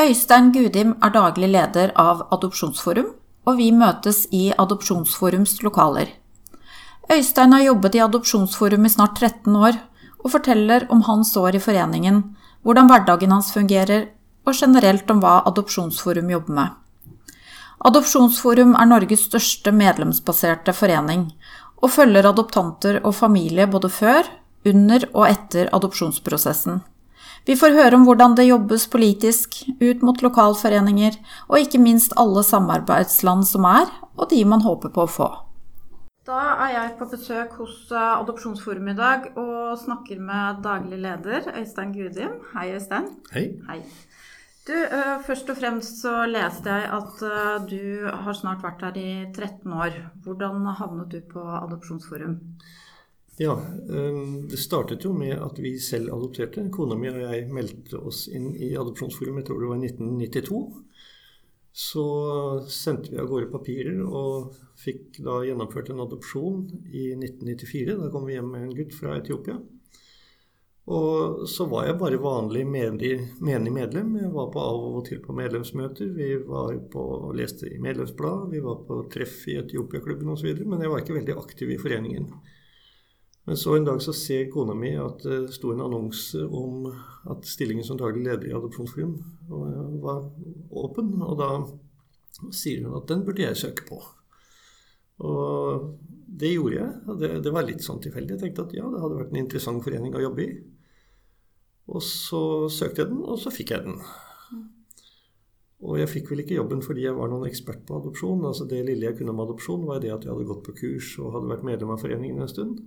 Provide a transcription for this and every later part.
Øystein Gudim er daglig leder av Adopsjonsforum, og vi møtes i Adopsjonsforums lokaler. Øystein har jobbet i Adopsjonsforum i snart 13 år, og forteller om hans år i foreningen, hvordan hverdagen hans fungerer, og generelt om hva Adopsjonsforum jobber med. Adopsjonsforum er Norges største medlemsbaserte forening, og følger adoptanter og familie både før, under og etter adopsjonsprosessen. Vi får høre om hvordan det jobbes politisk, ut mot lokalforeninger, og ikke minst alle samarbeidsland som er, og de man håper på å få. Da er jeg på besøk hos eh, Adopsjonsforum i dag og snakker med daglig leder Øystein Gudim. Hei, Øystein. Hei. Hei. Du, eh, først og fremst så leste jeg at eh, du har snart vært her i 13 år. Hvordan havnet du på Adopsjonsforum? Ja, Det startet jo med at vi selv adopterte. Kona mi og jeg meldte oss inn i Adopsjonsforum, jeg tror det var i 1992. Så sendte vi av gårde papirer og fikk da gjennomført en adopsjon i 1994. Da kom vi hjem med en gutt fra Etiopia. Og så var jeg bare vanlig menig, medlem. Jeg var på av og til på medlemsmøter. Vi var på og leste i medlemsblad, vi var på treff i Etiopiaklubben osv. Men jeg var ikke veldig aktiv i foreningen. Men så en dag så ser kona mi at det sto en annonse om at stillingen som daglig leder i Adopsjonsforum var åpen. Og da sier hun at den burde jeg søke på. Og det gjorde jeg. og det, det, var litt sånn tilfeldig. Jeg tenkte at ja, det hadde vært en interessant forening å jobbe i. Og så søkte jeg den, og så fikk jeg den. Og jeg fikk vel ikke jobben fordi jeg var noen ekspert på adopsjon. altså Det lille jeg kunne om adopsjon, var det at jeg hadde gått på kurs og hadde vært medlem av foreningen en stund.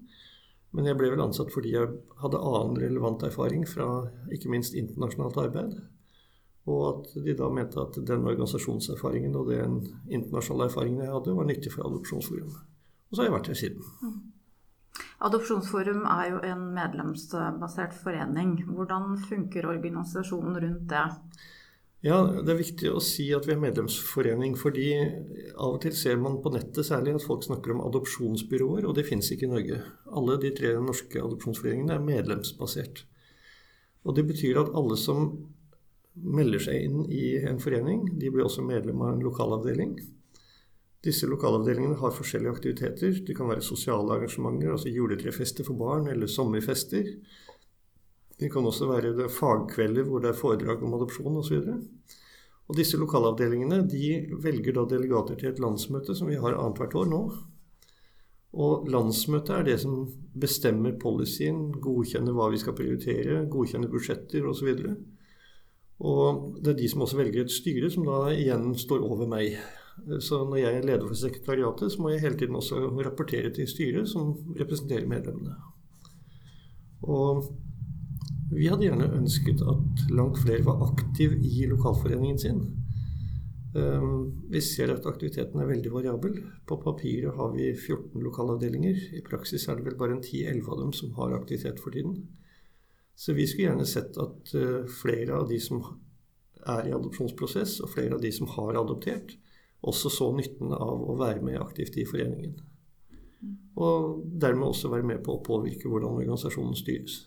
Men jeg ble vel ansatt fordi jeg hadde annen relevant erfaring fra ikke minst internasjonalt arbeid. Og at de da mente at den organisasjonserfaringen og den internasjonale erfaringen jeg hadde, var nyttig for Adopsjonsforum. Og så har jeg vært her siden. Mm. Adopsjonsforum er jo en medlemsbasert forening. Hvordan funker organisasjonen rundt det? Ja, Det er viktig å si at vi er medlemsforening, fordi av og til ser man på nettet særlig at folk snakker om adopsjonsbyråer, og det finnes ikke i Norge. Alle de tre norske adopsjonsforeningene er medlemsbasert. Og Det betyr at alle som melder seg inn i en forening, de blir også medlem av en lokalavdeling. Disse lokalavdelingene har forskjellige aktiviteter. Det kan være sosiale arrangementer, altså juletrefester for barn, eller sommerfester. Det kan også være fagkvelder hvor det er foredrag om adopsjon osv. Og, disse lokalavdelingene de velger da delegater til et landsmøte som vi har annethvert år nå. Og landsmøtet er det som bestemmer policyen, godkjenner hva vi skal prioritere, godkjenner budsjetter osv. Og, så og det er de som også velger et styre, som da igjen står over meg. Så når jeg er leder for sekretariatet, så må jeg hele tiden også rapportere til styret, som representerer medlemmene. Og vi hadde gjerne ønsket at langt flere var aktiv i lokalforeningen sin. Ehm, vi ser at aktiviteten er veldig variabel. På papiret har vi 14 lokalavdelinger. I praksis er det vel bare en 10-11 av dem som har aktivitet for tiden. Så vi skulle gjerne sett at eh, flere av de som er i adopsjonsprosess, og flere av de som har adoptert, også så nytten av å være med aktivt i foreningen. Og dermed også være med på å påvirke hvordan organisasjonen styres.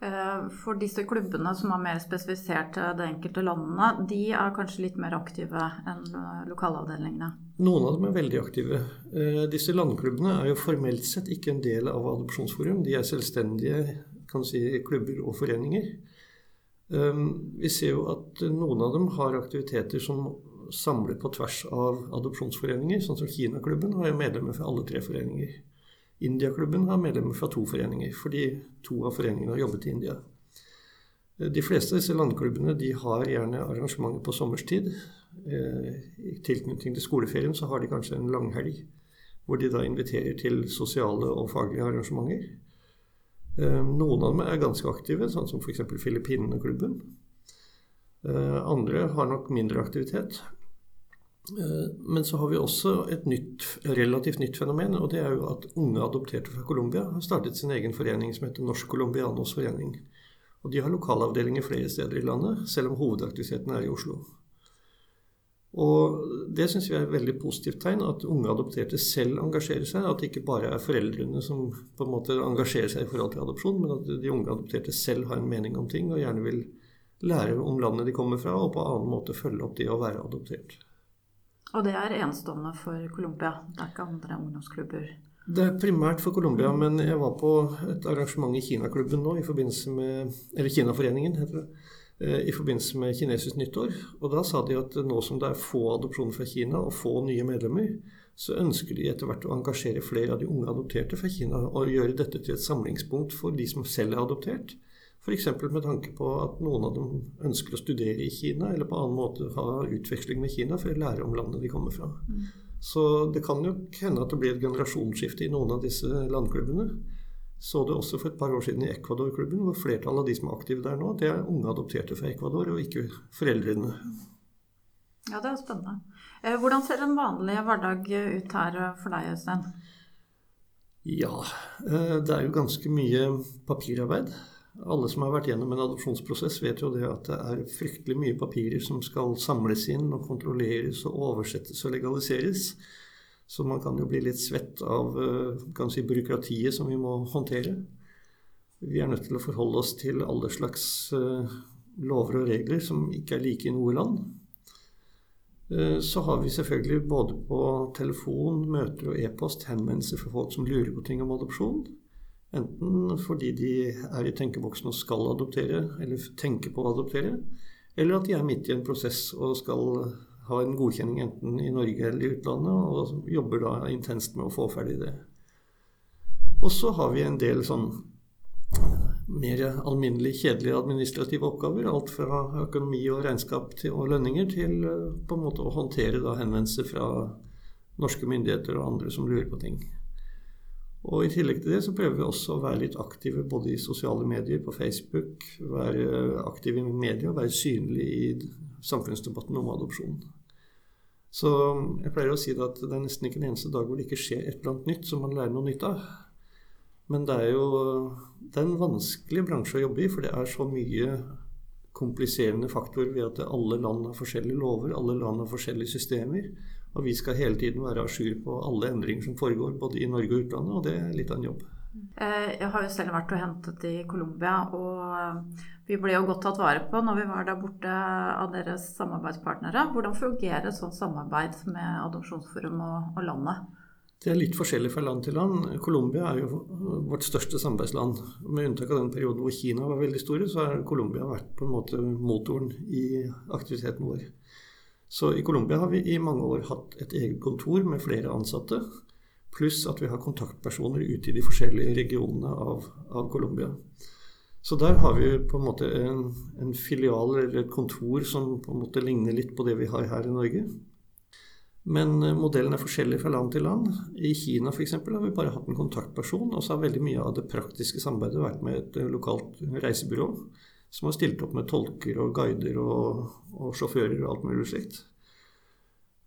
Eh, for disse klubbene som er mer spesifisert til det enkelte landene, de er kanskje litt mer aktive enn eh, lokalavdelingene? Noen av dem er veldig aktive. Eh, disse landklubbene er jo formelt sett ikke en del av Adopsjonsforum. De er selvstendige si, klubber og foreninger. Vi ser jo at noen av dem har aktiviteter som samler på tvers av adopsjonsforeninger, sånn som Kinaklubben har jo medlemmer fra alle tre foreninger. Indiaklubben har medlemmer fra to foreninger, fordi to av foreningene har jobbet i India. De fleste av disse landklubbene de har gjerne arrangementer på sommerstid. Eh, I tilknytning til skoleferien så har de kanskje en langhelg hvor de da inviterer til sosiale og faglige arrangementer. Eh, noen av dem er ganske aktive, sånn som f.eks. Filippinene-klubben. Eh, andre har nok mindre aktivitet. Eh, men så har vi også et nytt, relativt nytt fenomen, og det er jo at unge adopterte fra Colombia har startet sin egen forening som heter Norsk Colombianos Forening. Og de har lokalavdelinger flere steder i landet, selv om hovedaktiviteten er i Oslo. Og det syns vi er et veldig positivt tegn, at unge adopterte selv engasjerer seg. At det ikke bare er foreldrene som på en måte engasjerer seg i forhold til adopsjon, men at de unge adopterte selv har en mening om ting og gjerne vil lære om landet de kommer fra, og på annen måte følge opp det å være adoptert. Og det er enestående for Colombia? Det er ikke andre ungdomsklubber? Det er primært for Colombia, men jeg var på et arrangement i Kinaklubben nå, i forbindelse med, eller Kinaforeningen, heter det, eh, i forbindelse med kinesisk nyttår. Og da sa de at nå som det er få adopsjoner fra Kina og få nye medlemmer, så ønsker de etter hvert å engasjere flere av de unge adopterte fra Kina og gjøre dette til et samlingspunkt for de som selv er adoptert. F.eks. med tanke på at noen av dem ønsker å studere i Kina, eller på annen måte ha utveksling med Kina for å lære om landet de kommer fra. Mm. Så det kan jo hende at det blir et generasjonsskifte i noen av disse landklubbene. Så det også for et par år siden i Ecuador-klubben, hvor flertallet av de som er aktive der nå, det er unge adopterte fra Ecuador, og ikke foreldrene. Ja, det er spennende. Eh, hvordan ser en vanlig hverdag ut her for deg, Øystein? Ja, eh, det er jo ganske mye papirarbeid. Alle som har vært gjennom en adopsjonsprosess, vet jo det at det er fryktelig mye papirer som skal samles inn og kontrolleres og oversettes og legaliseres. Så man kan jo bli litt svett av eh, si, byråkratiet som vi må håndtere. Vi er nødt til å forholde oss til alle slags uh, lover og regler som ikke er like i noe land. Uh, så har vi selvfølgelig både på telefon, møter og e-post henvendelser for folk som lurer på ting om adopsjon. Enten fordi de er i tenkeboksen og skal adoptere, eller tenker på å adoptere, eller at de er midt i en prosess og skal ha en godkjenning enten i Norge eller i utlandet, og jobber da intenst med å få ferdig det. Og så har vi en del sånn mer alminnelig kjedelige administrative oppgaver. Alt fra økonomi og regnskap til, og lønninger til eh, på en måte å håndtere da henvendelser fra norske myndigheter og andre som lurer på ting. Og I tillegg til det så prøver vi også å være litt aktive både i sosiale medier, på Facebook, være aktive i media, være synlig i samfunnsdebatten om adopsjon. Så jeg pleier å si at det er nesten ikke en eneste dag hvor det ikke skjer et eller annet nytt som man lærer noe nytt av. Men det er jo det er en vanskelig bransje å jobbe i, for det er så mye kompliserende faktorer ved at alle land har forskjellige lover, alle land har forskjellige systemer. Og vi skal hele tiden være à jour på alle endringer som foregår, både i Norge og utlandet, og det er litt av en jobb. Eh, jeg har jo selv vært og hentet i Colombia, og eh, vi ble jo godt tatt vare på når vi var der borte av deres samarbeidspartnere. Hvordan fungerer et sånt samarbeid med Adopsjonsforum og, og landet? Det er litt forskjellig fra land til land. Colombia er jo vårt største samarbeidsland. Med unntak av den perioden hvor Kina var veldig store, så har Colombia vært på en måte motoren i aktiviteten vår. Så i Colombia har vi i mange år hatt et eget kontor med flere ansatte. Pluss at vi har kontaktpersoner ute i de forskjellige regionene av, av Colombia. Så der har vi på en måte en, en, filial eller et kontor som på en måte ligner litt på det vi har her i Norge. Men eh, modellen er forskjellig fra land til land. I Kina f.eks. har vi bare hatt en kontaktperson, og så har veldig mye av det praktiske samarbeidet vært med et eh, lokalt reisebyrå som har stilt opp med tolker og guider og, og sjåfører og alt mulig slikt.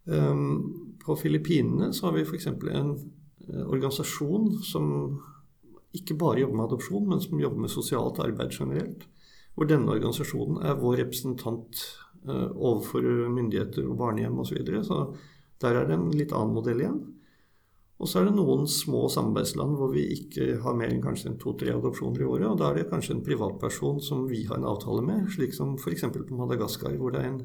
Um, på Filippinene så har vi f.eks. en uh, organisasjon som ikke bare jobber med adopsjon, men som jobber med sosialt arbeid generelt. Hvor denne organisasjonen er vår representant uh, overfor myndigheter og barnehjem osv. Så, videre. så der er det en litt annen modell igjen. Og så er det noen små samarbeidsland hvor vi ikke har mer enn kanskje to-tre adopsjoner i året. Og da er det kanskje en privatperson som vi har en avtale med, slik som f.eks. på Madagaskar, hvor det er en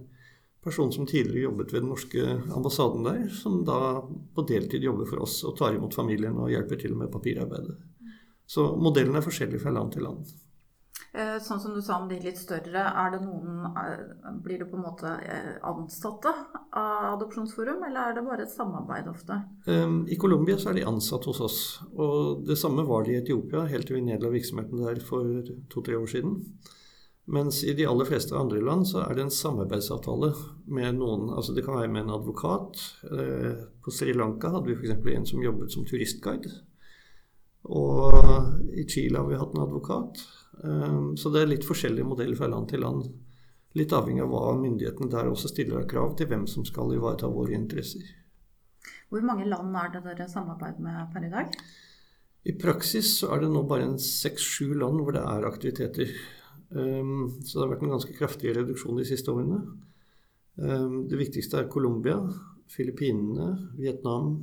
person som tidligere jobbet ved den norske ambassaden der, som da på deltid jobber for oss og tar imot familien og hjelper til med papirarbeidet. Så modellen er forskjellig fra land til land. Eh, sånn som du sa om de litt større, er det noen eh, Blir det på en måte eh, ansatte av Adopsjonsforum, eller er det bare et samarbeid ofte? I Colombia så er de ansatt hos oss. Og det samme var de i Etiopia, helt til vi nedla virksomheten der for to-tre år siden. Mens i de aller fleste andre land så er det en samarbeidsavtale med noen Altså det kan være med en advokat. På Sri Lanka hadde vi f.eks. en som jobbet som turistguide. Og i Chile har vi hatt en advokat. Ehm, så det er litt forskjellige modeller fra land til land. Litt avhengig av hva myndighetene der også stiller av krav til hvem som skal ivareta våre interesser. Hvor mange land er det dere samarbeider med per i dag? I praksis så er det nå bare seks-sju land hvor det er aktiviteter. Ehm, så det har vært en ganske kraftig reduksjon de siste årene. Ehm, det viktigste er Colombia, Filippinene, Vietnam,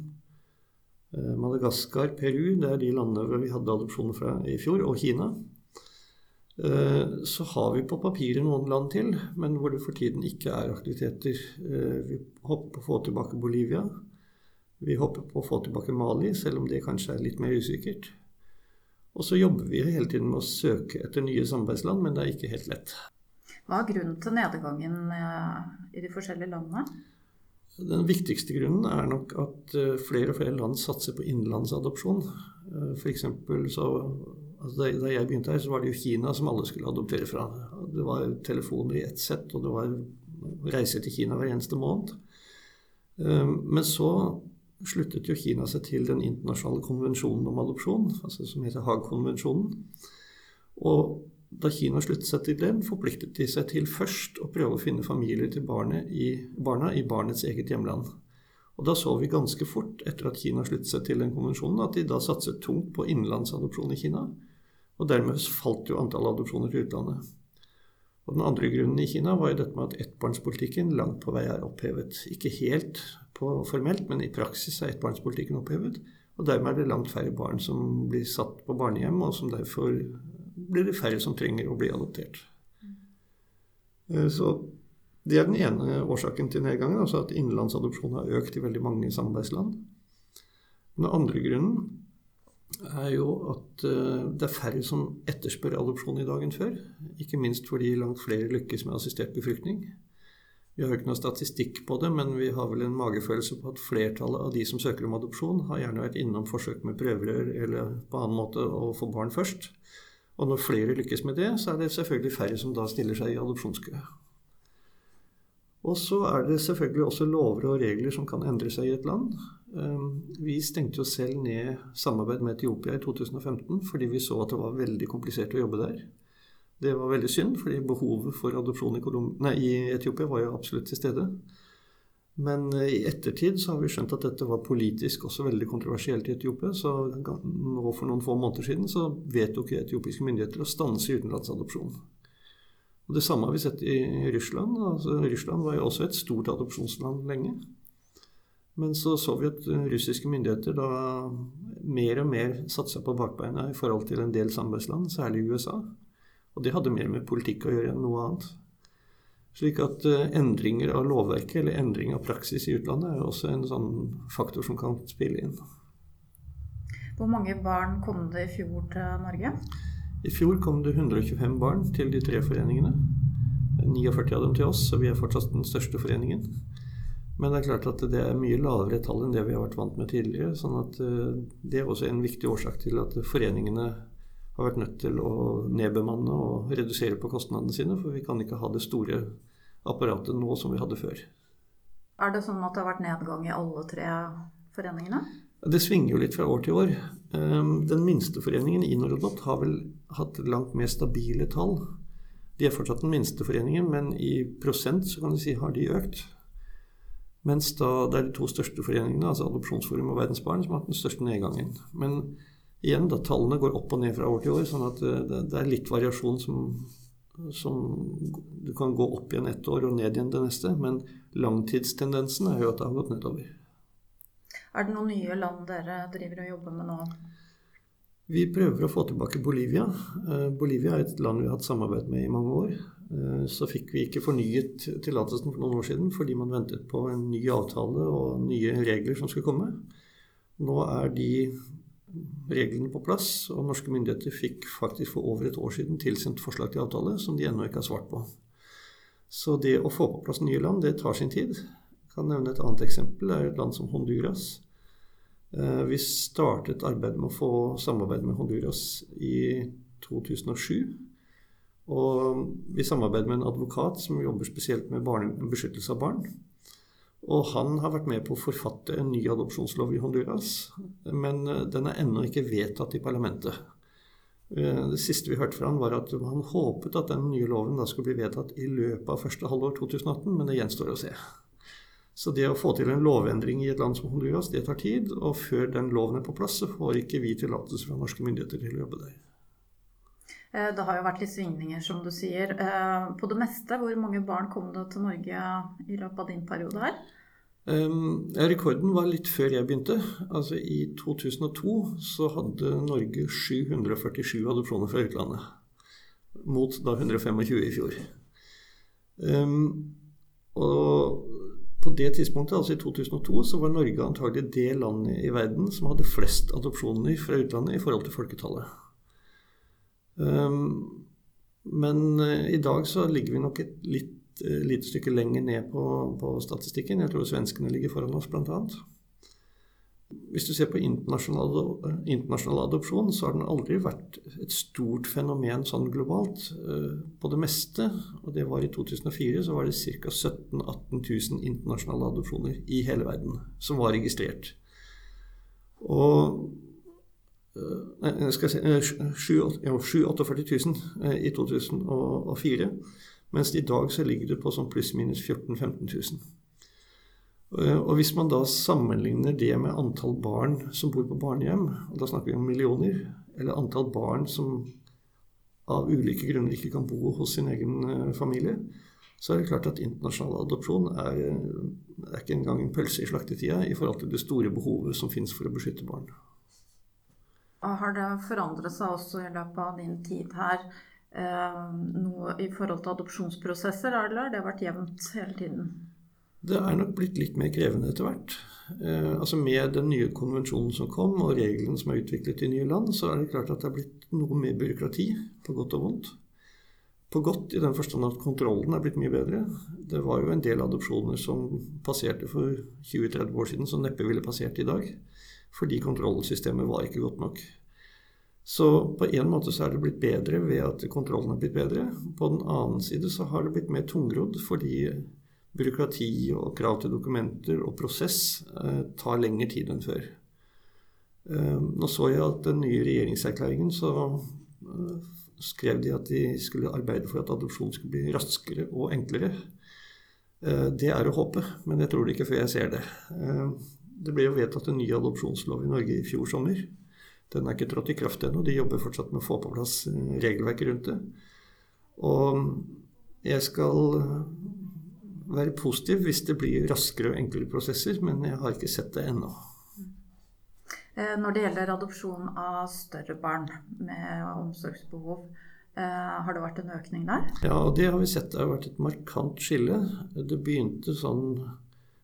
eh, Madagaskar, Peru. Det er de landene vi hadde adopsjoner fra i fjor, og Kina. Eh, så har vi på papiret noen land til, men hvor det for tiden ikke er aktiviteter. Eh, vi håper på å få tilbake Bolivia. Vi håper på å få tilbake Mali, selv om det kanskje er litt mer usikkert. Og så jobber vi hele tiden med å søke etter nye samarbeidsland, men det er ikke helt lett. Hva er grunnen til nedgangen i de forskjellige landene? Den viktigste grunnen er nok at flere og flere land satser på innenlandsadopsjon. F.eks. så Altså da, jeg begynte her, så var det jo Kina som alle skulle adoptere fra. Det var telefoner i ett sett, og det var reiser til Kina hver eneste måned. Ehm, men så sluttet jo Kina seg til den internasjonale konvensjonen om adopsjon, altså som heter Haag-konvensjonen. Og da Kina sluttet seg til den, forpliktet de seg til først å prøve å finne familier til i, barna i barnets eget hjemland. Og da så vi ganske fort, etter at Kina sluttet seg til den konvensjonen, at de da satset tungt på innenlandsadopsjon i Kina. Og dermed falt jo antallet adopsjoner til utlandet. Og Den andre grunnen i Kina var jo dette med at ettbarnspolitikken langt på vei er opphevet. Ikke helt formelt, men i praksis er ettbarnspolitikken opphevet. Og dermed er det langt færre barn som blir satt på barnehjem, og som derfor blir det færre som trenger å bli adoptert. Eh, så det er den ene årsaken til nedgangen, altså at innenlandsadopsjon har økt i veldig mange samarbeidsland. Den andre grunnen er jo at eh, det er færre som etterspør adopsjon i dag enn før. Ikke minst fordi langt flere lykkes med assistert befruktning. Vi har ikke noe statistikk på det, men vi har vel en magefølelse på at flertallet av de som søker om adopsjon, har gjerne vært innom forsøk med prøverør eller på annen måte å få barn først. Og når flere lykkes med det, så er det selvfølgelig færre som da stiller seg i adopsjonskø. Og så er det selvfølgelig også lover og regler som kan endre seg i et land. Ehm, vi stengte jo selv ned samarbeid med Etiopia i 2015 fordi vi så at det var veldig komplisert å jobbe der. Det var veldig synd, fordi behovet for adopsjon i, i Etiopia var jo absolutt til stede. Men eh, i ettertid så har vi skjønt at dette var politisk også veldig kontroversielt i Etiopia. Så nå for noen få måneder siden så vedtok etiopiske myndigheter å stanse utenlandsadopsjon. Og Det samme har vi sett i Russland. Altså, Russland var jo også et stort adopsjonsland lenge. Men så så vi at russiske myndigheter da mer og mer satsa på bakbeina i forhold til en del samarbeidsland, særlig USA. Og det hadde mer med politikk å gjøre enn noe annet. Slik at uh, endringer av lovverket eller endring av praksis i utlandet er også en sånn faktor som kan spille inn. Hvor mange barn kom det i fjor til Norge? I fjor kom det 125 barn til de tre foreningene. 49 av dem til oss, så vi er fortsatt den største foreningen. Men det er klart at det er mye lavere tall enn det vi har vært vant med tidligere. sånn at eh, Det er også en viktig årsak til at foreningene har vært nødt til å nedbemanne og redusere på kostnadene sine. For vi kan ikke ha det store apparatet nå som vi hadde før. Er det sånn at det har vært nedgang i alle tre foreningene? Det svinger jo litt fra år til år. Ehm, den minste foreningen, i Norodot har vel hatt langt mer stabile tall. De er fortsatt den minste foreningen, men i prosent så kan du si har de økt. Mens da det er de to største foreningene, altså Adopsjonsforum og Verdens Barn, som har hatt den største nedgangen. Men igjen, da tallene går opp og ned fra år til år, sånn at eh, det, er litt variasjon som, som Du kan gå opp igjen ett år og ned igjen det neste, men langtidstendensen er jo at det har gått nedover. Er det noen nye land dere driver og jobber med nå? Vi prøver å få tilbake Bolivia. Eh, Bolivia er et land vi har hatt samarbeid med i mange år. Eh, så fikk vi ikke fornyet tillatelsen for noen år siden fordi man ventet på en ny avtale og nye regler som skulle komme. Nå er de reglene på plass, og norske myndigheter fikk faktisk for over et år siden tilsendt forslag til avtale som de ennå ikke har svart på. Så det å få på plass nye land, det tar sin tid kan nevne et annet eksempel. Det er et land som Honduras. Eh, vi startet arbeidet med å få samarbeid med Honduras i 2007. Og vi samarbeider med en advokat som jobber spesielt med barn, beskyttelse av barn. Og han har vært med på å forfatte en ny adopsjonslov i Honduras. Men eh, den er ennå ikke vedtatt i parlamentet. Eh, det siste vi hørte fra han var at han håpet at den nye loven da skulle bli vedtatt i løpet av første halvår 2018, men det gjenstår å se. Så det å få til en lovendring i et land som Honduras, det tar tid. Og før den loven er på plass, så får ikke vi tillatelse fra norske myndigheter til å jobbe der. Eh, det har jo vært litt svingninger, som du sier. Eh, på det meste, hvor mange barn kom det til Norge i løpet av din periode her? Um, rekorden var litt før jeg begynte. Altså I 2002 så hadde Norge 747 adopsjoner fra utlandet. mot da 125 i fjor. Um, og på det tidspunktet, altså i 2002, så var Norge antagelig det landet i verden som hadde flest adopsjoner fra utlandet i forhold til folketallet. Um, men uh, i dag så ligger vi nok et litt, uh, lite stykke lenger ned på, på, statistikken. Jeg tror svenskene ligger foran oss, bl.a. Hvis du ser på internasjonal, internasjonal, adopsjon, så har den aldri vært et stort fenomen sånn globalt. Eh, på det meste, og det var i 2004, så var det ca. 17 000-18 000 internasjonale adopsjoner i hele verden som var registrert. Og eh, Nei, skal jeg si 7-48 000 i 2004. Mens i dag så ligger det på sånn pluss-minus 14 000-15 000. Eh, og hvis man da sammenligner det med antall barn som bor på barnehjem, og da snakker vi om millioner, eller antall barn som av ulike grunner ikke kan bo hos sin egen eh, familie, så er det klart at internasjonal adopsjon er, er ikke engang en pølse i slaktetida i forhold til det store behovet som finnes for å beskytte barn. Har det forandret seg også i løpet av din tid her eh, noe i forhold til adopsjonsprosesser, eller har det vært jevnt hele tiden? Det er nok blitt litt mer krevende etter hvert. Eh, altså Med den nye konvensjonen som kom, og reglene som er utviklet i nye land, så er det klart at det er blitt noe mer byråkrati, på godt og vondt. På godt i den forstand at kontrollen er blitt mye bedre. Det var jo en del adopsjoner som passerte for 20-30 år siden, som neppe ville passert i dag. Fordi kontrollsystemet var ikke godt nok. Så på en måte så er det blitt bedre ved at kontrollen er blitt bedre. På den annen side så har det blitt mer tungrodd fordi byråkrati og krav til dokumenter og prosess eh, tar lengre tid enn før. Eh, nå så jeg at den nye regjeringserklæringen så eh, skrev de at de skulle arbeide for at adopsjon skulle bli raskere og enklere. Det er å håpe, men jeg tror det ikke før jeg ser det. Det ble jo vedtatt en ny adopsjonslov i Norge i fjor sommer. Den er ikke trådt i kraft ennå. De jobber fortsatt med å få på plass regelverket rundt det. Og jeg skal være positiv hvis det blir raskere og enklere prosesser, men jeg har ikke sett det ennå. Eh, når det gjelder adopsjon av større barn med omsorgsbehov, eh, har det vært en økning der? Ja, og det har vi sett. Det har vært et markant skille. Det begynte sånn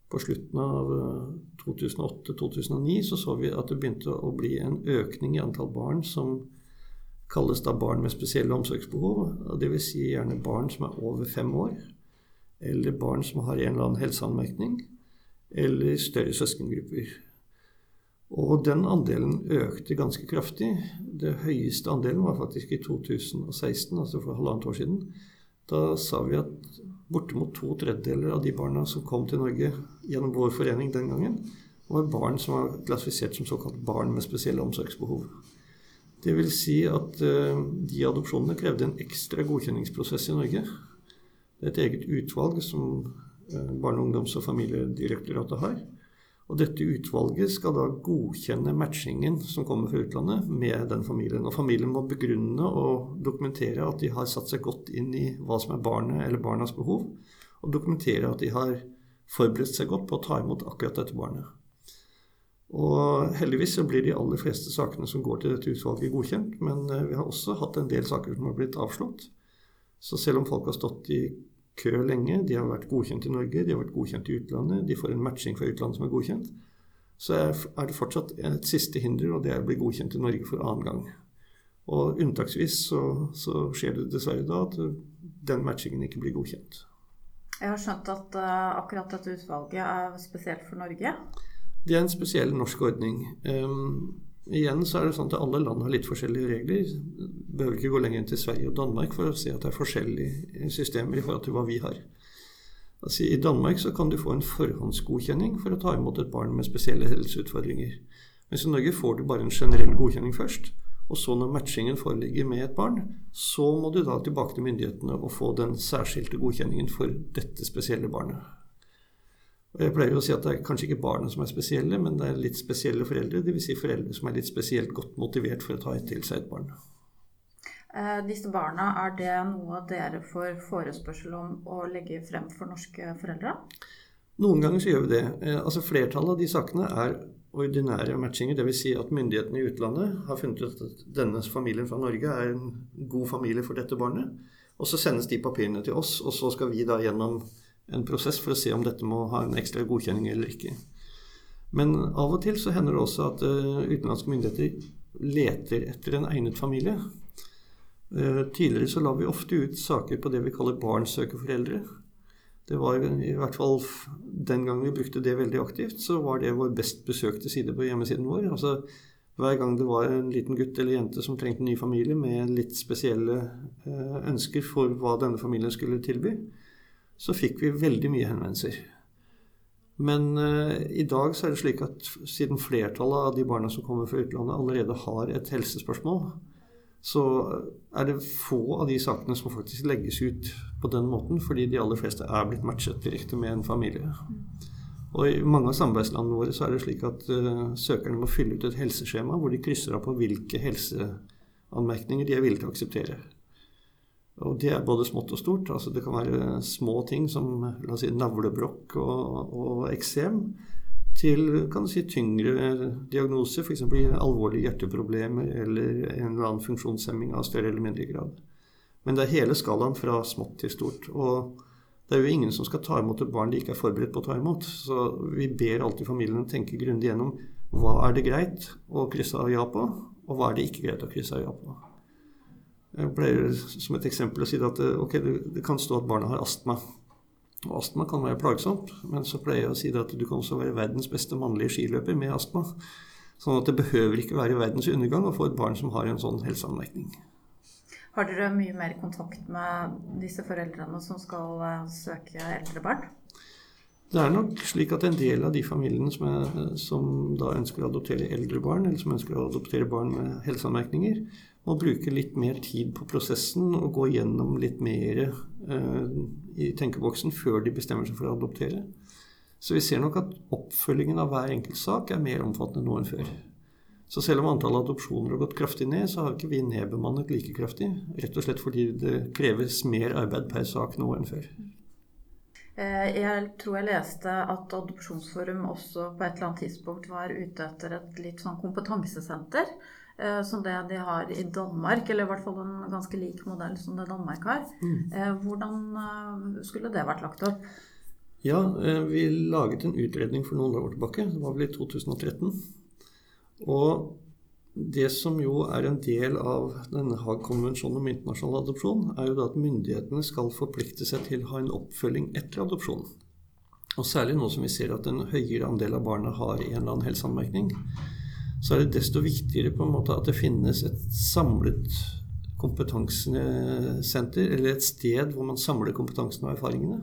på slutten av 2008-2009 så så vi at det begynte å bli en økning i antall barn som kalles da barn med spesielle omsorgsbehov. Dvs. Si gjerne barn som er over fem år eller barn som har en eller annen helseanmerkning, eller større søskengrupper. Og den andelen økte ganske kraftig. Det høyeste andelen var faktisk i 2016, altså for halvannet år siden. Da sa vi at bortimot to tredjedeler av de barna som kom til Norge gjennom vår forening den gangen, var barn som var klassifisert som såkalt barn med spesielle omsorgsbehov. Vil si at uh, de adopsjonene krevde en ekstra godkjenningsprosess i Norge. Det er et eget utvalg som eh, Barne-, ungdoms- og familiedirektoratet har. Og dette utvalget skal da godkjenne matchingen som kommer fra utlandet, med den familien. Og familien må begrunne og dokumentere at de har satt seg godt inn i hva som er barnet eller barnas behov, og dokumentere at de har forberedt seg godt på å ta imot akkurat dette barnet. Og heldigvis så blir de aller fleste sakene som går til dette utvalget, godkjent, men eh, vi har også hatt en del saker som har blitt avslått. Så selv om folk har stått i kø lenge, de har vært godkjent i Norge, de har vært godkjent i utlandet, de får en matching fra utlandet som er godkjent, så er det fortsatt et siste hinder, og det er å bli godkjent i Norge for annen gang. Og unntaksvis så, så skjer det dessverre da at den matchingen ikke blir godkjent. Jeg har skjønt at uh, akkurat dette utvalget er spesielt for Norge? Det er en spesiell norsk ordning. Um, Igjen så er det sånn at alle land har litt forskjellige regler. Behøver ikke gå lenger enn til Sverige og Danmark for å se at det er forskjellige systemer i forhold til hva vi har. Altså, I Danmark så kan du få en forhåndsgodkjenning for å ta imot et barn med spesielle helseutfordringer. Mens i Norge får du bare en generell godkjenning først. Og så når matchingen foreligger med et barn, så må du da tilbake til myndighetene og få den særskilte godkjenningen for dette spesielle barnet. Og jeg pleier å si at det er kanskje ikke barna som er spesielle, men det er litt spesielle foreldre. Dvs. Si foreldre som er litt spesielt godt motivert for å ta til seg et barn. Eh, disse barna, er det noe dere får forespørsel om å legge frem for norske foreldre? Noen ganger så gjør vi det. Eh, altså Flertallet av de sakene er ordinære matchinger, dvs. Si at myndighetene i utlandet har funnet ut at denne familien fra Norge er en god familie for dette barnet. Og så sendes de papirene til oss, og så skal vi da gjennom en prosess for å se om dette må ha en ekstra godkjenning eller ikke. Men av og til så hender det også at uh, utenlandske myndigheter leter etter en egnet familie. Uh, tidligere så la vi ofte ut saker på det vi kaller barn. Det var i hvert fall den gang vi brukte det veldig aktivt, så var det vår best besøkte side på hjemmesiden vår. Altså hver gang det var en liten gutt eller jente som trengte en ny familie med litt spesielle uh, ønsker for hva denne familien skulle tilby, så fikk vi veldig mye henvendelser. Men uh, i dag så er det slik at siden flertallet av de barna som kommer fra utlandet, allerede har et helsespørsmål, så er det få av de sakene som faktisk legges ut på den måten, fordi de aller fleste er blitt matchet direkte med en familie. Og I mange av samarbeidslandene våre så er det slik at uh, søkerne må fylle ut et helseskjema hvor de krysser av på hvilke helseanmerkninger de er villige til å akseptere. Og det er både smått og stort. altså Det kan være små ting som la oss si, navlebrokk og eksem, til kan du si, tyngre diagnoser, f.eks. alvorlige hjerteproblemer eller en eller annen funksjonshemming av større eller mindre grad. Men det er hele skalaen fra smått til stort. Og det er jo ingen som skal ta imot et barn de ikke er forberedt på å ta imot. Så vi ber alltid familiene tenke grundig gjennom hva er det greit å krysse av ja på, og hva er det ikke greit å krysse av ja på. Jeg pleier som et eksempel å si at okay, det kan stå at barna har astma. Og astma kan være plagsomt, men så pleier jeg å si at du kan også være verdens beste mannlige skiløper med astma. Sånn at det behøver ikke være verdens undergang å få et barn som har en sånn helseanmerkning. Har dere mye mer kontakt med disse foreldrene som skal eh, søke eldre barn? Det er nok slik at en del av de familiene som, er, som da ønsker å adoptere eldre barn, eller som ønsker å adoptere barn med helseanmerkninger, må bruke litt mer tid på prosessen og gå gjennom litt mer eh, i tenkeboksen før de bestemmer seg for å adoptere. Så vi ser nok at oppfølgingen av hver enkelt sak er mer omfattende nå enn før. Så selv om antallet adopsjoner har gått kraftig ned, så har ikke vi nedbemannet like kraftig. Rett og slett fordi det kreves mer arbeid per sak nå enn før. Eh, jeg tror jeg leste at Adopsjonsforum også på et eller annet tidspunkt var ute etter et litt sånn kompetansesenter Eh, som det de har i Danmark, eller i hvert fall en ganske lik modell som det Danmark har. Mm. Eh, hvordan skulle det vært lagt opp? Ja, vi laget en utredning for noen år tilbake. Det var vel i 2013. Og det som jo er en del av denne Haag-konvensjonen om internasjonal adopsjon, er jo da at myndighetene skal forplikte seg til å ha en oppfølging etter adopsjonen. Og særlig nå som vi ser at en høyere andel av barna har en eller annen helseanmerkning så er det desto viktigere på en måte at det finnes et samlet kompetansesenter, eller et sted hvor man samler kompetansen og erfaringene.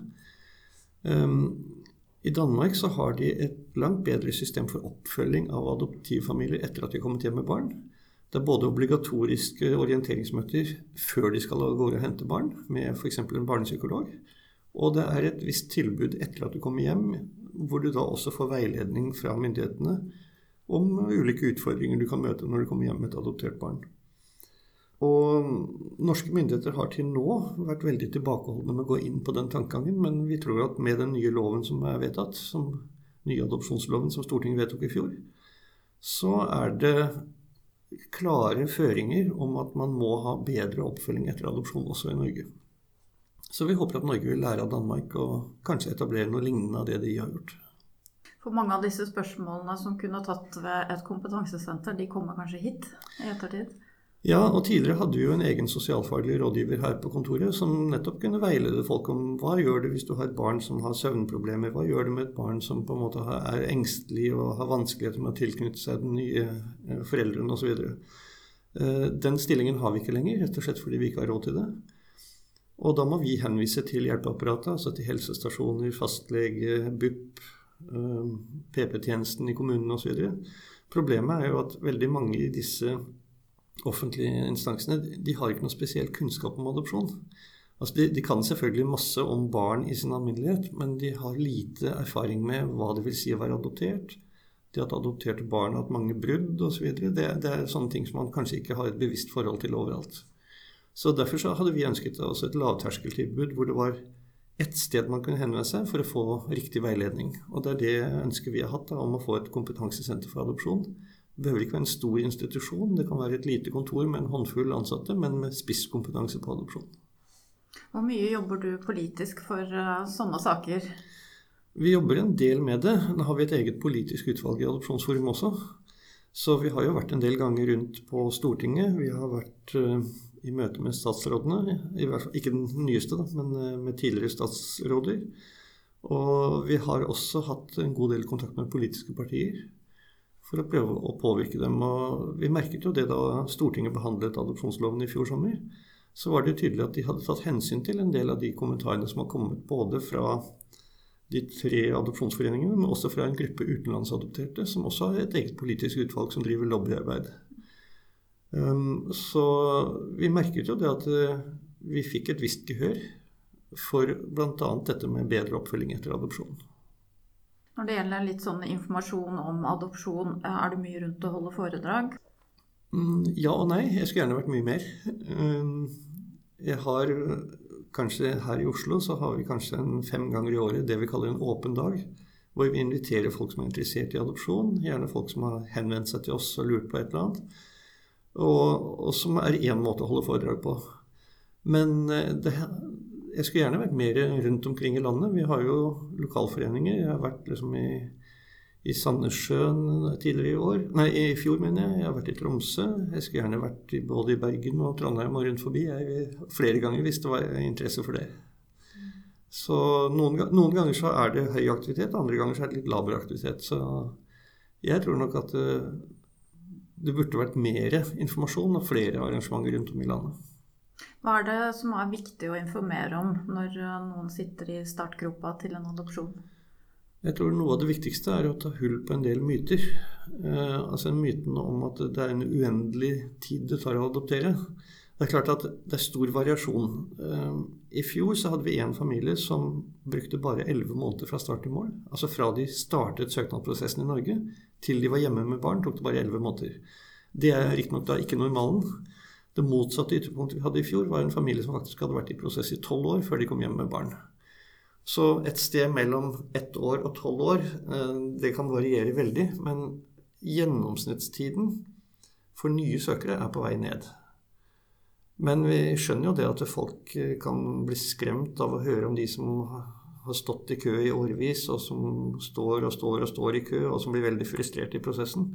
Um, I Danmark så har de et langt bedre system for oppfølging av adoptivfamilier etter at de har kommet hjem med barn. Det er både obligatoriske orienteringsmøter før de skal gårde og hente barn, med f.eks. en barnepsykolog. Og det er et visst tilbud etter at du kommer hjem, hvor du da også får veiledning fra myndighetene om ulike utfordringer du kan møte når du kommer hjem med et adoptert barn. Og norske myndigheter har til nå vært veldig tilbakeholdne med å gå inn på den tankegangen, men vi tror at med den nye loven som er vedtatt, som nye adopsjonsloven som Stortinget vedtok i fjor, så er det klare føringer om at man må ha bedre oppfølging etter adopsjon også i Norge. Så vi håper at Norge vil lære av Danmark og kanskje etablere noe lignende av det de har gjort. For mange av disse spørsmålene som kunne tatt ved et kompetansesenter, de kommer kanskje hit i ettertid? Ja, og tidligere hadde vi jo en egen sosialfaglig rådgiver her på kontoret som nettopp kunne veilede folk om hva gjør du hvis du har et barn som har søvnproblemer, hva gjør du med et barn som på en måte er engstelig og har vanskeligheter med å tilknytte seg den nye eh, foreldrene osv. Eh, den stillingen har vi ikke lenger, rett og slett fordi vi ikke har råd til det. Og da må vi henvise til hjelpeapparatet, altså til helsestasjoner, fastlege, BUP, Eh, PP-tjenesten i kommunene osv. Problemet er jo at veldig mange i disse offentlige instansene de har ikke noe spesiell kunnskap om adopsjon. Altså de, de, kan selvfølgelig masse om barn i sin alminnelighet, men de har lite erfaring med hva det vil si å være adoptert. Det at adopterte barn har hatt mange brudd osv. Det, det er sånne ting som man kanskje ikke har et bevisst forhold til overalt. Så Derfor så hadde vi ønsket oss et lavterskeltilbud hvor det var ett sted man kunne henvende seg for å få riktig veiledning. Og det er det ønsket vi har hatt, da, om å få et kompetansesenter for adopsjon. Det behøver ikke være en stor institusjon, det kan være et lite kontor med en håndfull ansatte, men med spisskompetanse på adopsjon. Hvor mye jobber du politisk for uh, sånne saker? Vi jobber en del med det. Nå har vi et eget politisk utvalg i Adopsjonsforum også. Så vi har jo vært en del ganger rundt på Stortinget. Vi har vært uh, i møte med statsrådene, i hvert fall ikke den nyeste, da, men uh, med tidligere statsråder. Og vi har også hatt en god del kontakt med politiske partier for å prøve å påvirke dem. Og vi merket jo det da Stortinget behandlet adopsjonsloven i fjor sommer. Så var det tydelig at de hadde tatt hensyn til en del av de kommentarene som har kommet både fra de tre adopsjonsforeningene, men også fra en gruppe utenlandsadopterte, som også har et eget politisk utvalg som driver lobbyarbeid. Um, så vi merket jo det at uh, vi fikk et visst gehør for bl.a. dette med bedre oppfølging etter adopsjon. Når det gjelder litt sånn informasjon om adopsjon, eh, er det mye rundt å holde foredrag? Mm, ja og nei. Jeg skulle gjerne vært mye mer. Um, jeg har kanskje her i Oslo så har vi kanskje fem ganger i året det vi kaller en åpen dag. Hvor vi inviterer folk som er interessert i adopsjon, gjerne folk som har henvendt seg til oss og lurt på et eller annet. Og, og som er én måte å holde foredrag på. Men eh, det, jeg skulle gjerne vært mer rundt omkring i landet. Vi har jo lokalforeninger. Jeg har vært liksom i, i Sandnessjøen tidligere i år. Nei, i fjor, mener jeg. Jeg har vært i Tromsø. Jeg skulle gjerne vært både i Bergen og Trondheim og rundt forbi. Jeg, flere ganger hvis det var interesse for det. Så noen, noen, ganger så er det høy aktivitet, andre ganger så er det litt laber aktivitet. Så jeg tror nok at det, det burde vært mer informasjon og flere arrangementer rundt om i landet. Hva er det som er viktig å informere om når eh, noen sitter i startgropa til en adopsjon? Jeg tror noe av det viktigste er å ta hull på en del myter. Eh, altså myten om at det er en uendelig tid det tar å adoptere. Det er klart at det er stor variasjon. Eh, I fjor så hadde vi en familie som brukte bare elleve måneder fra start til mål. Altså fra de startet søknadsprosessen i Norge til de var hjemme med barn, tok det bare elleve måneder. Det er riktignok da ikke normalen. Det motsatte ytterpunktet vi hadde i fjor, var en familie som faktisk hadde vært i prosess i tolv år før de kom hjem med barn. Så et sted mellom ett år og tolv år, eh, det kan variere veldig. Men gjennomsnittstiden for nye søkere er på vei ned. Men vi skjønner jo det at folk eh, kan bli skremt av å høre om de som har stått i kø i årevis, og som står og står og står i kø, og som blir veldig frustrert i prosessen.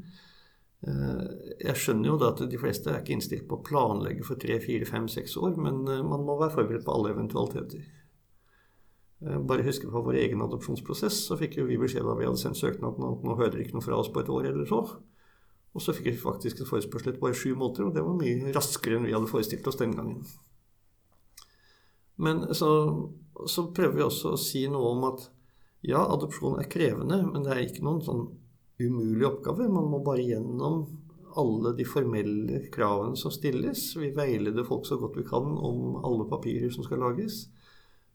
Eh, jeg skjønner jo da at de fleste er ikke innstilt på å planlegge for tre, fire, fem, seks år, men eh, man må være forberedt på alle eventualiteter. Eh, bare huske på vår egen adopsjonsprosess, så fikk jo vi beskjed da vi hadde sendt søknaden at nå hører dere ikke noe fra oss på et år eller så. Og så fikk vi faktisk et forespørsel etter bare sju måneder, og det var mye raskere enn vi hadde forestilt oss den gangen. Men så, så prøver vi også å si noe om at ja, adopsjon er krevende, men det er ikke noen sånn umulig oppgave. Man må bare gjennom alle de formelle kravene som stilles. Vi veileder folk så godt vi kan om alle papirer som skal lages.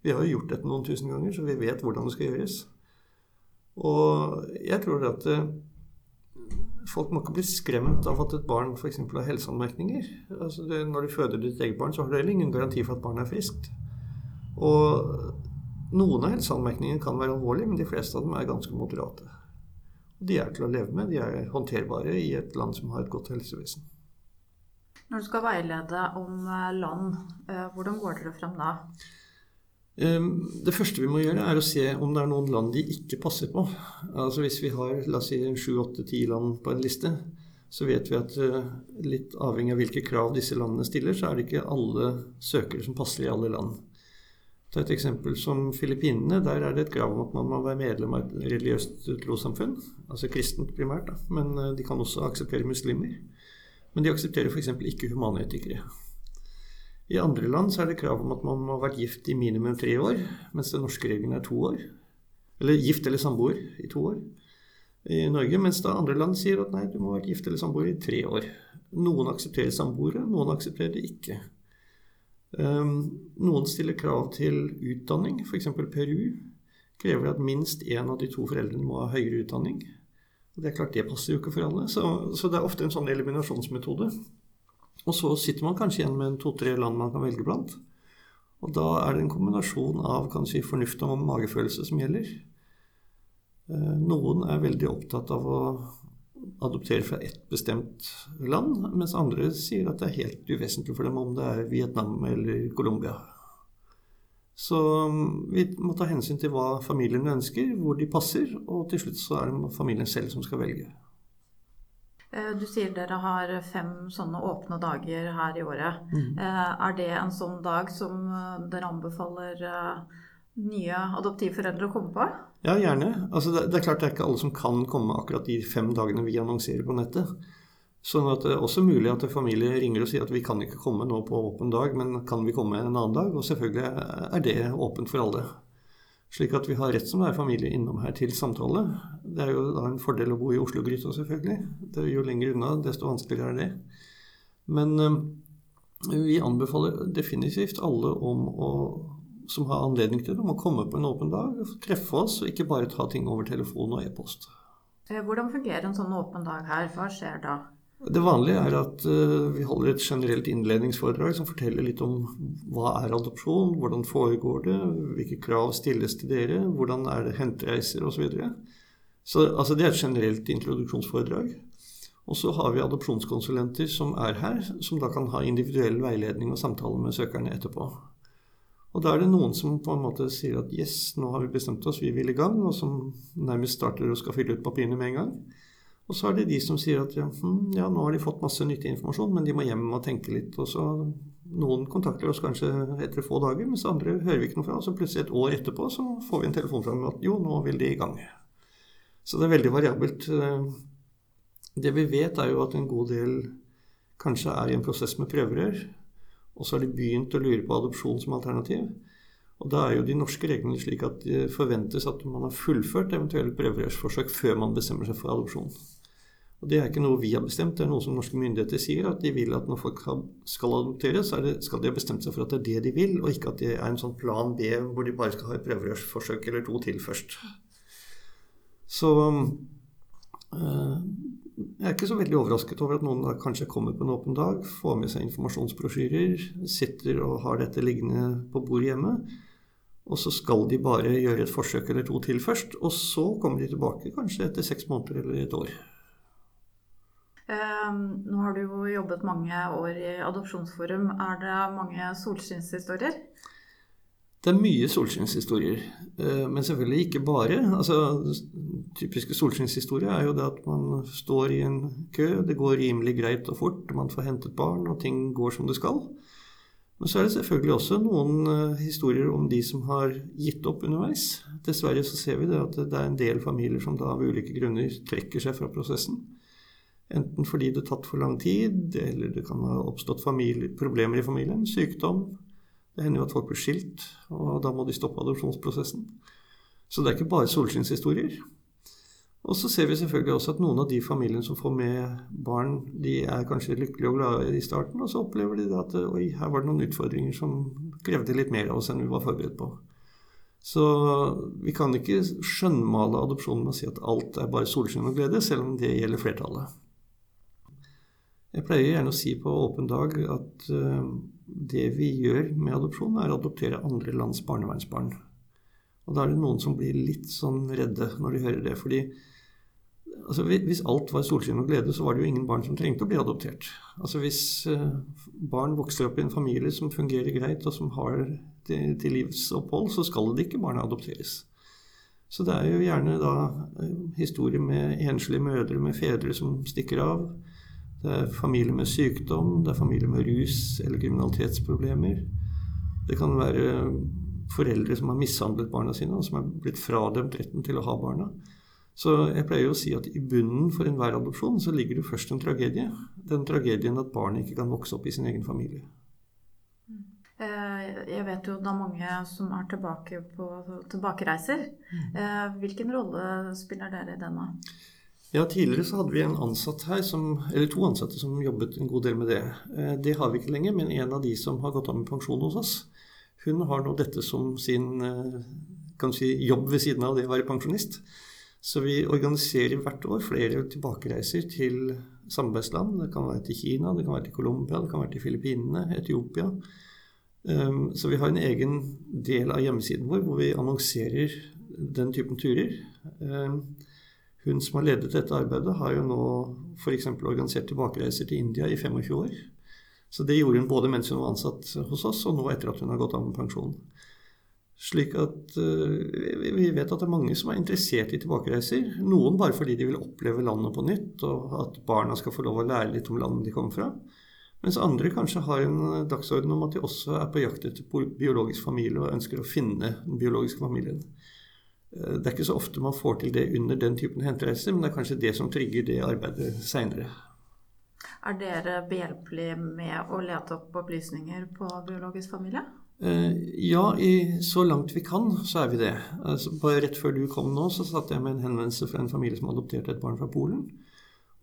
Vi har jo gjort dette noen tusen ganger, så vi vet hvordan det skal gjøres. Og jeg tror at eh, folk må ikke bli skremt av at et barn f.eks. har helseanmerkninger. Altså det, når du føder ditt eget barn, så har du heller ingen garanti for at barnet er friskt. Og noen av helseanmerkningene kan være alvorlige, men de fleste av dem er ganske moderate. De er til å leve med. De er håndterbare i et land som har et godt helsevesen. Når du skal veilede om eh, land, eh, hvordan går dere frem da? Ehm, det første vi må gjøre, er å se om det er noen land de ikke passer på. Altså Hvis vi har la oss si sju, åtte, ti land på en liste, så vet vi at eh, litt avhengig av hvilke krav disse landene stiller, så er det ikke alle søkere som passer i alle land. Ta et eksempel som Filippinene. Der er det et krav om at man må være medlem av et religiøst trossamfunn. Altså kristent primært, da. men eh, de kan også akseptere muslimer. Men de aksepterer f.eks. ikke humanetikere. I andre land så er det krav om at man må ha vært gift i minimum tre år, mens den norske regelen er to år. Eller gift eller samboer i to år i Norge, mens da andre land sier at nei, du må ha vært gift eller samboer i tre år. Noen aksepterer samboere, noen aksepterer det ikke. Ehm, noen stiller krav til utdanning, f.eks. Peru krever at minst én av de to foreldrene må ha høyere utdanning. Og Det er klart det passer jo ikke for alle, så, så det er ofte en sånn eliminasjonsmetode. Og så sitter man kanskje igjen med to-tre land man kan velge blant. Og da er det en kombinasjon av kan si, fornuft og magefølelse som gjelder. Eh, noen er veldig opptatt av å adoptere fra ett bestemt land, mens andre sier at det er helt uvesentlig for dem om det er Vietnam eller Colombia. Så mm, vi må ta hensyn til hva familiene ønsker, hvor de passer, og til slutt så er det familien selv som skal velge. Eh, du sier dere har fem sånne åpne dager her i året. Mm. Eh, er det en sånn dag som eh, dere anbefaler nye adoptivforeldre å komme på? Ja, gjerne. Altså, det, det, er klart det er ikke alle som kan komme akkurat de fem dagene vi annonserer på nettet. Sånn at det er også mulig at familie ringer og sier at vi kan ikke komme nå på åpen dag, men kan vi komme en annen dag? Og selvfølgelig er det åpent for alle. Slik at vi har rett som det er familie innom her til samtale. Det er jo da en fordel å bo i Oslo-gryta, selvfølgelig. Det er jo lenger unna, desto vanskeligere er det. Men øh, vi anbefaler definitivt alle om å som har anledning til det, må komme på en åpen dag, og treffe oss, og ikke bare ta ting over telefon og e-post. Eh, hvordan fungerer en sånn åpen dag her? Hva skjer da? Det vanlige er at uh, vi holder et generelt innledningsforedrag som forteller litt om hva er adopsjon, hvordan foregår det, hvilke krav stilles til dere, hvordan er det hentereiser osv. Så, videre. så altså, det er et generelt introduksjonsforedrag. Og så har vi adopsjonskonsulenter som er her, som da kan ha individuell veiledning og samtale med søkerne etterpå. Og da er det noen som på en måte sier at yes, nå har vi bestemt oss, vi vil i gang, og som nærmest starter og skal fylle ut papirene med en gang. Og så er det de som sier at ja, hm, ja, nå har de fått masse nyttig informasjon, men de må hjem og tenke litt. Og så Noen kontakter oss kanskje etter få dager, mens andre hører vi ikke noe fra. Og så plutselig et år etterpå så får vi en telefon fra dem at jo, nå vil de i gang. Så det er veldig variabelt. Det vi vet, er jo at en god del kanskje er i en prosess med prøverør. Og så har de begynt å lure på adopsjon som alternativ. Og da er jo de norske reglene slik at det forventes at man har fullført eventuelle prøverørsforsøk før man bestemmer seg for adopsjon. Og Det er ikke noe vi har bestemt, det er noe som norske myndigheter sier. At de vil at når folk skal adopteres, det, skal de ha bestemt seg for at det er det de vil, og ikke at det er en sånn plan B hvor de bare skal ha et prøverørsforsøk eller to til først. Så øh, jeg er ikke så veldig overrasket over at noen da kanskje kommer på en åpen dag, får med seg informasjonsbrosjyrer, sitter og har dette liggende på bordet hjemme. Og så skal de bare gjøre et forsøk eller to til først, og så kommer de tilbake kanskje etter seks måneder eller et år. Eh, nå har du jo jobbet mange år i Adopsjonsforum. Er det mange solskinnshistorier? Det er mye solskinnshistorier, eh, men selvfølgelig ikke bare. Altså, typiske solskinnshistorie er jo det at man står i en kø, det går rimelig greit og fort, man får hentet barn, og ting går som det skal. Men så er det selvfølgelig også noen eh, historier om de som har gitt opp underveis. Dessverre så ser vi det at det er en del familier som da av ulike grunner trekker seg fra prosessen. Enten fordi det har tatt for lang tid, eller det kan ha oppstått familie, problemer i familien, sykdom. Det hender jo at folk blir skilt, og da må de stoppe adopsjonsprosessen. Så det er ikke bare solskinnshistorier. Og så ser vi selvfølgelig også at noen av de familiene som får med barn, de er kanskje lykkelige og glade i starten, og så opplever de at oi, her var det noen utfordringer som krevde litt mer av oss enn vi var forberedt på. Så vi kan ikke skjønnmale adopsjonen med å si at alt er bare solskinn og glede, selv om det gjelder flertallet. Jeg pleier gjerne å si på åpen dag at uh, det vi gjør med adopsjon, er å adoptere andre lands barnevernsbarn. Og da er det noen som blir litt sånn redde når de hører det. fordi altså, Hvis alt var solskinn og glede, så var det jo ingen barn som trengte å bli adoptert. Altså Hvis uh, barn vokser opp i en familie som fungerer greit, og som har til, livsopphold, så skal det ikke barna adopteres. Så det er jo gjerne da uh, historier med enslige mødre med fedre som stikker av det er familier med sykdom, det er familier med rus- eller kriminalitetsproblemer. Det kan være foreldre som har mishandlet barna sine, og som er blitt fradømt retten til å ha barna. Så jeg pleier å si at i bunnen for enhver adopsjon så ligger det først en tragedie. Den tragedien at barnet ikke kan vokse opp i sin egen familie. Eh, jeg vet jo det er mange som er tilbake på tilbakereiser. Mm. Eh, hvilken rolle spiller dere i denne? Ja, Tidligere så hadde vi en ansatt her, som, eller to ansatte som jobbet en god del med det. Eh, det har vi ikke lenger, men en av de som har gått av med pensjon hos oss, hun har nå dette som sin eh, kan si, jobb ved siden av det å være pensjonist. Så vi organiserer hvert år flere tilbakereiser til samarbeidsland. Det kan være til Kina, det kan være til Colombia, det kan være til Filippinene, Etiopia. Um, så vi har en egen del av hjemmesiden vår hvor vi annonserer den typen turer. Hun som har ledet dette arbeidet, har jo nå f.eks. organisert tilbakereiser til India i 25 år. Så det gjorde hun både mens hun var ansatt hos oss, og nå etter at hun har gått av med pensjon. Slik at uh, vi vet at det er mange som er interessert i tilbakereiser. Noen bare fordi de vil oppleve landet på nytt, og at barna skal få lov å lære litt om landet de kommer fra. Mens andre kanskje har en dagsorden om at de også er på jakt etter biologisk familie og ønsker å finne den biologiske familien. Eh, det er ikke så ofte man får til det under den typen hentereiser, men det er kanskje det som trigger det arbeidet seinere. Er dere behjelpelige med å lete opp opplysninger på biologisk familie? Eh, ja, i, så langt vi kan, så er vi det. Altså, bare rett før du kom nå, så satt jeg med en henvendelse fra en familie som adopterte et barn fra Polen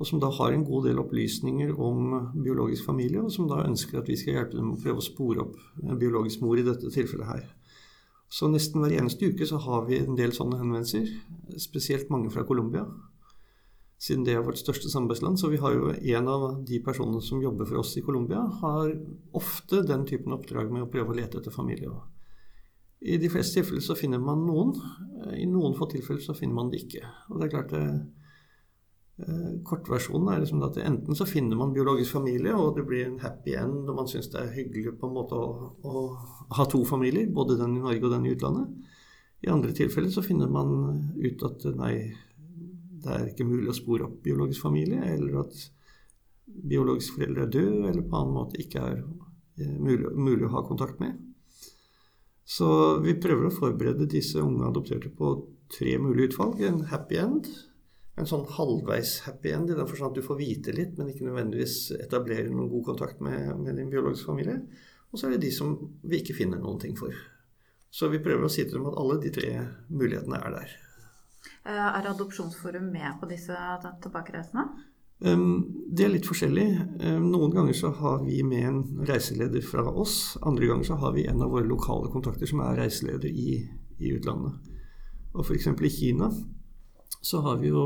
og som da har en god del opplysninger om biologisk familie, og som da ønsker at vi skal hjelpe dem å prøve å spore opp en biologisk mor i dette tilfellet her. Så nesten hver eneste uke så har vi en del sånne henvendelser, spesielt mange fra Colombia. Siden det er vårt største samarbeidsland, så vi har jo en av de personene som jobber for oss i Colombia, har ofte den typen oppdrag med å prøve å lete etter familie. I de fleste tilfeller så finner man noen. I noen få tilfeller så finner man det ikke. Og det er klart det Eh, kortversjonen er liksom at enten så finner man biologisk familie, og det blir en happy end, og man syns det er hyggelig på en måte å, å, ha to familier, både den i Norge og den i utlandet. I andre tilfeller så finner man ut at nei, det er ikke mulig å spore opp biologisk familie, eller at biologiske foreldre er døde, eller på annen måte ikke er eh, mulig, mulig å ha kontakt med. Så vi prøver å forberede disse unge adopterte på tre mulige utvalg. En happy end, en sånn halvveis happy end, i den forstand at du får vite litt, men ikke nødvendigvis etablere noen god kontakt med, med din biologiske familie. Og så er det de som vi ikke finner noen ting for. Så vi prøver å si til dem at alle de tre mulighetene er der. Eh, er Adopsjonsforum med på disse tilbakereisene? Det er litt forskjellig. Noen ganger så har vi med en reiseleder fra oss. Andre ganger så har vi en av våre lokale kontakter som er reiseleder i, i utlandet. Og f.eks. i Kina så har vi jo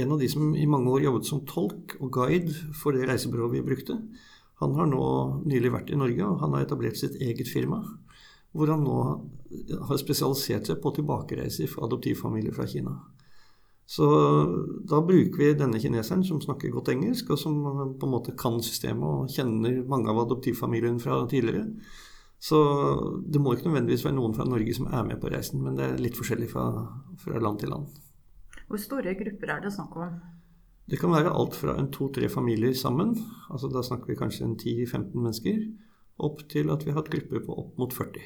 en av de som i mange år jobbet som tolk og guide for det reisebyrået vi brukte. Han har nå nylig vært i Norge, og han har etablert sitt eget firma. Hvor han nå har spesialisert seg på tilbakereiser for adoptivfamilier fra Kina. Så da bruker vi denne kineseren som snakker godt engelsk, og som på en måte kan systemet og kjenner mange av adoptivfamiliene fra tidligere. Så det må ikke nødvendigvis være noen fra Norge som er med på reisen, men det er litt forskjellig fra, fra land til land. Hvor store grupper er det snakk om? Det kan være alt fra en to-tre familier sammen, altså da snakker vi kanskje en 10-15 mennesker, opp til at vi har hatt grupper på opp mot 40.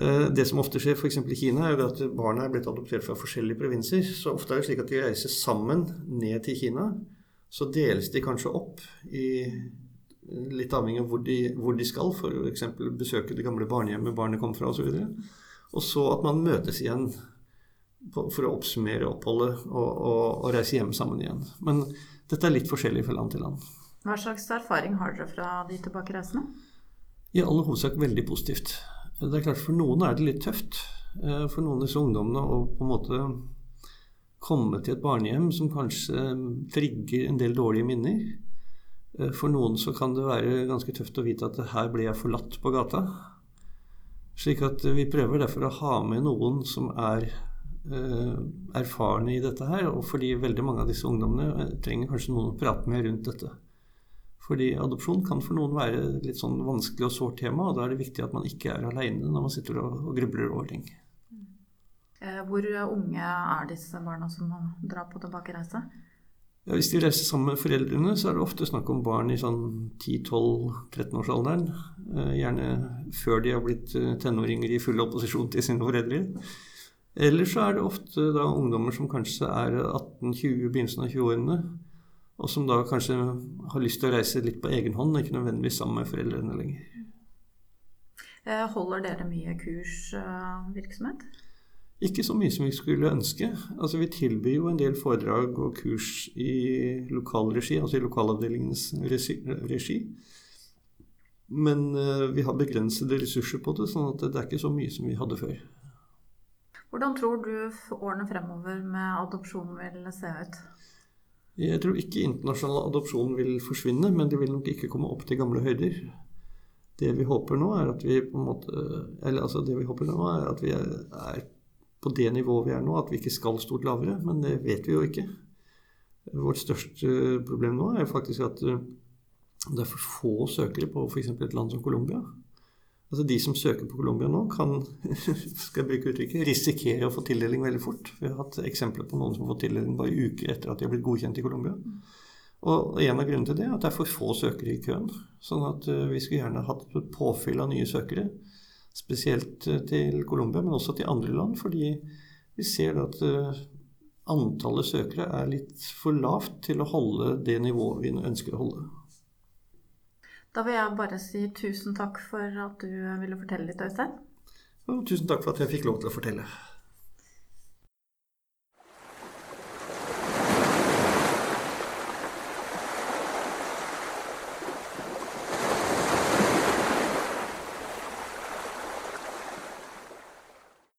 Eh, det som ofte skjer f.eks. i Kina, er at barna er blitt adoptert fra forskjellige provinser. Så ofte er det slik at de reiser sammen ned til Kina. Så deles de kanskje opp i litt avhengig av hvor de, hvor de skal, f.eks. besøke det gamle barnehjemmet barnet kom fra osv. Og, så og så at man møtes igjen for å oppsummere oppholdet og, og, og, reise hjem sammen igjen. Men dette er litt forskjellig fra land til land. Hva slags erfaring har dere fra de tilbakereisende? I all hovedsak veldig positivt. Det er klart For noen er det litt tøft. Eh, for noen av disse ungdommene å på en måte komme til et barnehjem som kanskje trigger en del dårlige minner. Eh, for noen så kan det være ganske tøft å vite at her ble jeg forlatt på gata. Slik at vi prøver derfor å ha med noen som er erfarne i dette her, og fordi veldig mange av disse ungdommene eh, trenger kanskje noen å prate med rundt dette. Fordi adopsjon kan for noen være litt sånn vanskelig og sårt tema, og da er det viktig at man ikke er aleine når man sitter og, grubler over ting. Eh, hvor unge er disse barna som drar på tilbakereise? Ja, hvis de reiser sammen med foreldrene, så er det ofte snakk om barn i sånn 10-12-13-årsalderen. Gjerne før de har blitt tenåringer i full opposisjon til sine foreldre. Eller så er det ofte da ungdommer som kanskje er 18-20, begynnelsen av 20-årene, og som da kanskje har lyst til å reise litt på egen hånd, ikke nødvendigvis sammen med foreldrene lenger. Eh, holder dere mye kursvirksomhet? Ikke så mye som vi skulle ønske. Altså Vi tilbyr jo en del foredrag og kurs i lokalregi, altså i lokalavdelingens regi. Men uh, vi har begrensede ressurser på det, sånn at det er ikke så mye som vi hadde før. Hvordan tror du årene fremover med adopsjon vil se ut? Jeg tror ikke internasjonal adopsjon vil forsvinne, men det vil nok ikke komme opp til gamle høyder. Det vi håper nå, er at vi på en måte Eller altså, det vi håper nå, er at vi er på det nivået vi er nå, at vi ikke skal stort lavere. Men det vet vi jo ikke. Vårt største problem nå er faktisk at eh, det er for få søkere på f.eks. et land som Colombia. Altså De som søker på Colombia nå, kan skal jeg bruke uttrykket, risikere å få tildeling veldig fort. Vi har hatt eksempler på noen som har fått tildeling bare uker etter at de har blitt godkjent i Colombia. Og en av grunnene til det er at det er for få søkere i køen. Sånn at uh, vi skulle gjerne hatt et påfyll av nye søkere. Spesielt uh, til Colombia, men også til andre land. Fordi vi ser at uh, antallet søkere er litt for lavt til å holde det nivået vi ønsker å holde. Da vil jeg bare si tusen takk for at du ville fortelle litt, Øystein. Tusen takk for at jeg fikk lov til å fortelle.